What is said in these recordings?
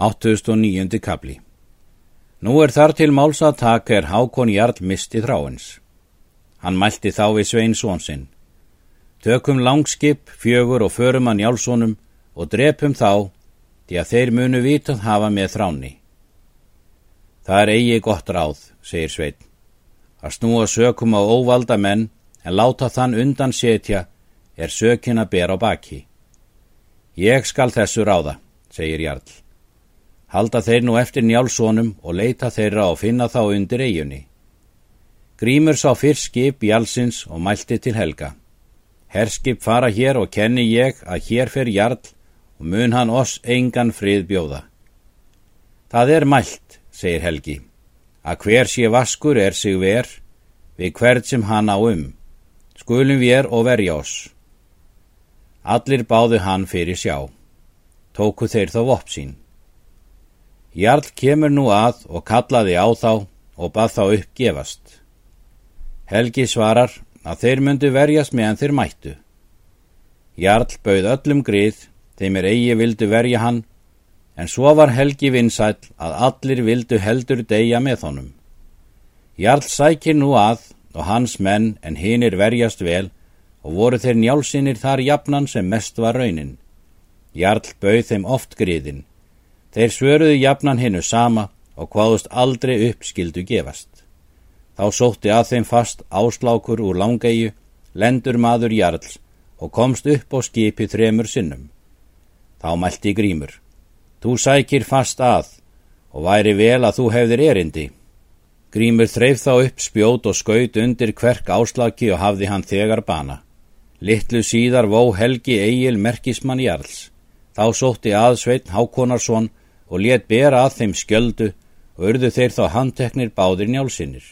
809. kapli Nú er þar til máls að taka er Hákon Jarl misti þráins. Hann mælti þá við Svein Svonsinn. Tökum langskip, fjögur og förum að njálsónum og drepum þá, því að þeir munu vitað hafa með þráni. Það er eigi gott ráð, segir Svein. Að snúa sökum á óvalda menn en láta þann undan setja er sökin að bera á baki. Ég skal þessu ráða, segir Jarl. Halda þeir nú eftir njálsónum og leita þeirra og finna þá undir eiginni. Grímur sá fyrst skip Jálsins og mælti til Helga. Herskip fara hér og kenni ég að hér fer Jarl og mun hann oss engan frið bjóða. Það er mælt, segir Helgi, að hver sé vaskur er sig ver við hvert sem hann á um. Skulum við er og verja oss. Allir báðu hann fyrir sjá. Tóku þeir þá vopp sín. Jarl kemur nú að og kallaði á þá og bað þá uppgefast. Helgi svarar að þeir myndu verjast meðan þeir mættu. Jarl bauð öllum grið, þeim er eigi vildu verja hann, en svo var Helgi vinsæl að allir vildu heldur deyja með honum. Jarl sækir nú að og hans menn en hinnir verjast vel og voru þeir njálsinir þar jafnan sem mest var raunin. Jarl bauð þeim oft griðin. Þeir svöruðu jafnan hinnu sama og hvaðust aldrei uppskildu gefast. Þá sótti að þeim fast áslákur úr langegju, lendur maður jarls og komst upp á skipi þremur sinnum. Þá mælti grímur. Þú sækir fast að og væri vel að þú hefðir erindi. Grímur þreif þá upp spjót og skaut undir hverk áslaki og hafði hann þegar bana. Littlu síðar vó Helgi Egil Merkismann Jarls. Þá sótti að Sveitn Hákonarsson og let bera að þeim skjöldu og urðu þeir þá handteknir báðir njálsinnir.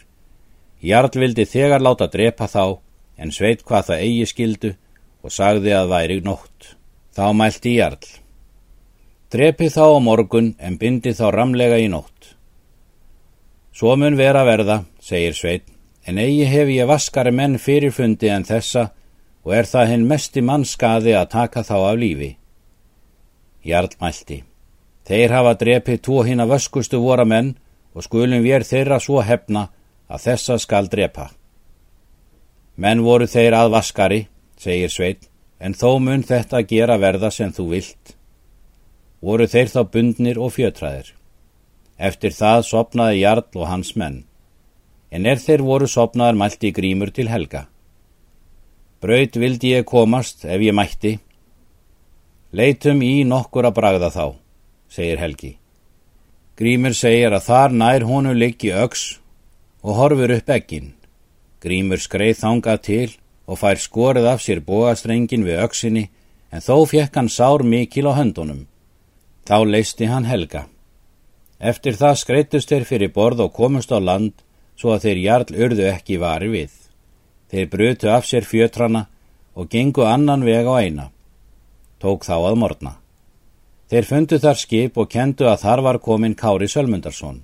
Jarl vildi þegar láta drepa þá, en sveit hvað það eigi skildu og sagði að væri nótt. Þá mælti Jarl. Drepi þá á morgun en bindi þá ramlega í nótt. Svo mun vera verða, segir sveit, en eigi hef ég vaskari menn fyrirfundi en þessa og er það hinn mesti mannskaði að taka þá af lífi. Jarl mælti. Þeir hafa drepið tvo hinn að vöskustu vora menn og skulum við þeirra svo hefna að þessa skal drepa. Menn voru þeir að vaskari, segir Sveit, en þó mun þetta gera verða sem þú vilt. Voru þeir þá bundnir og fjötraðir. Eftir það sopnaði Jarl og hans menn, en er þeir voru sopnaðar mælti grímur til helga. Braut vildi ég komast ef ég mætti. Leitum í nokkur að bragða þá segir Helgi. Grímur segir að þar nær honu liggi öks og horfur upp ekkin. Grímur skreið þangað til og fær skorið af sér bóastrengin við öksinni en þó fekk hann sár mikil á höndunum. Þá leisti hann Helga. Eftir það skreittust þeir fyrir borð og komust á land svo að þeir jarl urðu ekki vari við. Þeir brutu af sér fjötrana og gengu annan veg á eina. Tók þá að morna. Þeir fundu þar skip og kendu að þar var komin Kári Sölmundarsson.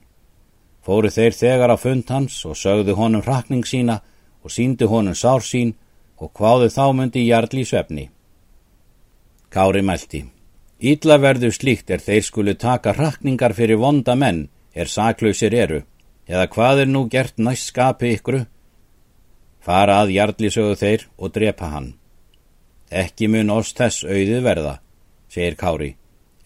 Fóru þeir þegar á fund hans og sögðu honum rakning sína og síndu honum sár sín og hvaðu þá myndi jarl í svefni. Kári mælti. Ítla verðu slíkt er þeir skulu taka rakningar fyrir vonda menn er saklausir eru, eða hvað er nú gert næst skapi ykkru? Fara að jarli sögðu þeir og drepa hann. Ekki mun oss þess auðið verða, segir Kári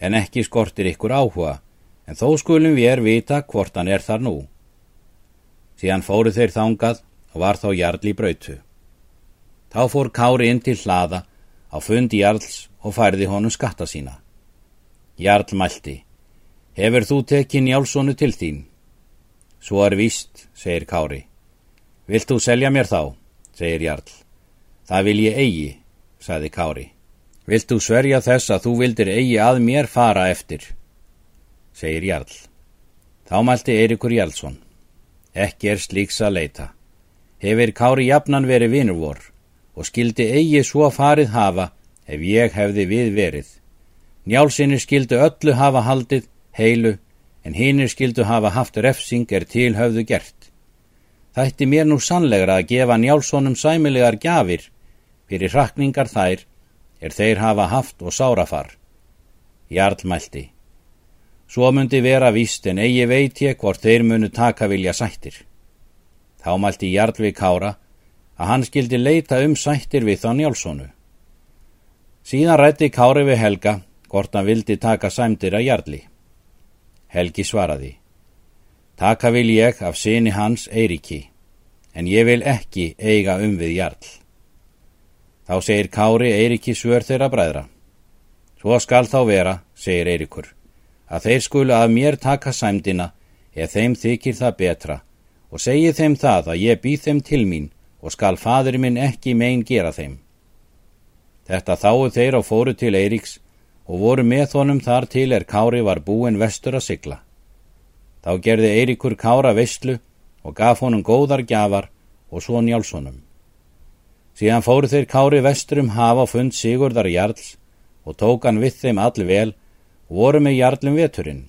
en ekki skortir ykkur áhuga, en þó skulum við er vita hvort hann er þar nú. Síðan fóru þeir þangað og var þá Jarl í brautu. Þá fór Kári inn til hlaða á fundi Jarls og færði honum skatta sína. Jarl mælti, hefur þú tekið Njálssonu til þín? Svo er víst, segir Kári. Vilt þú selja mér þá? segir Jarl. Það vil ég eigi, sagði Kári. Vilt þú sverja þess að þú vildir eigi að mér fara eftir? segir Jarl. Þá mælti Eirikur Jarlsson. Ekki er slíks að leita. Hefur Kári jafnan verið vinur vor og skildi eigi svo farið hafa ef ég hefði við verið. Njálsinni skildu öllu hafa haldið, heilu, en hinnir skildu hafa haft refsing er til höfðu gert. Þætti mér nú sannlegra að gefa Njálssonum sæmilegar gjafir fyrir hrakningar þær er þeir hafa haft og sárafar. Jarl mælti. Svo myndi vera víst en eigi veit ég hvort þeir munu taka vilja sættir. Þá mælti Jarl við Kára að hann skildi leita um sættir við þá Njálssonu. Síðan rætti Kári við Helga hvort hann vildi taka sæmdir að Jarli. Helgi svaraði. Taka vil ég af sinni hans Eiriki, en ég vil ekki eiga um við Jarl. Þá segir Kári Eiriki svör þeirra bræðra. Svo skal þá vera, segir Eirikur, að þeir skulu að mér taka sæmdina ef þeim þykir það betra og segi þeim það að ég býð þeim til mín og skal fadur minn ekki megin gera þeim. Þetta þáu þeir á fóru til Eiríks og voru með honum þar til er Kári var búin vestur að sigla. Þá gerði Eiríkur Kára vestlu og gaf honum góðar gjafar og svo njálssonum. Síðan fóru þeir Kári vestur um hafa fund Sigurdar Jarls og tók hann við þeim allir vel og voru með Jarlum veturinn.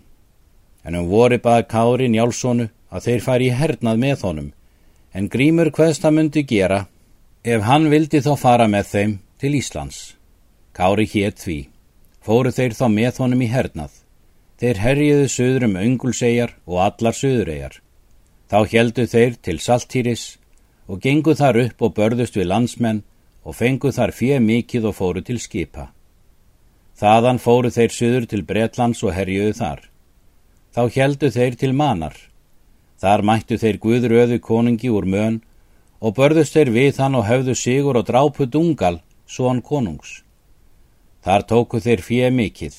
En um voru bað Kári njálssonu að þeir færi í hernað með honum, en grímur hvaðst það myndi gera ef hann vildi þó fara með þeim til Íslands. Kári hétt því. Fóru þeir þá með honum í hernað. Þeir herjiðu söður um öngulsegjar og allar söðuregjar. Þá heldu þeir til Saltýris og gengu þar upp og börðust við landsmenn og fengu þar fjö mikið og fóru til skipa. Þaðan fóru þeir söður til Bretlands og herjuðu þar. Þá heldu þeir til manar. Þar mættu þeir Guðröðu konungi úr mön og börðust þeir við hann og höfðu sigur og drápu dungal són konungs. Þar tóku þeir fjö mikill.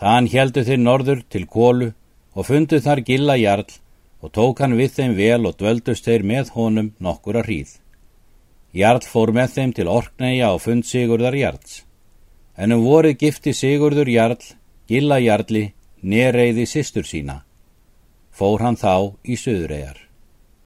Þann heldu þeir norður til kólu og fundu þar gilla jarl og tók hann við þeim vel og dvöldust þeir með honum nokkura hríð. Jarl fór með þeim til orkneia og fund Sigurðar Jarls. En um vorið gifti Sigurður Jarl, gilla Jarli, nereiði sýstur sína. Fór hann þá í söðuregar.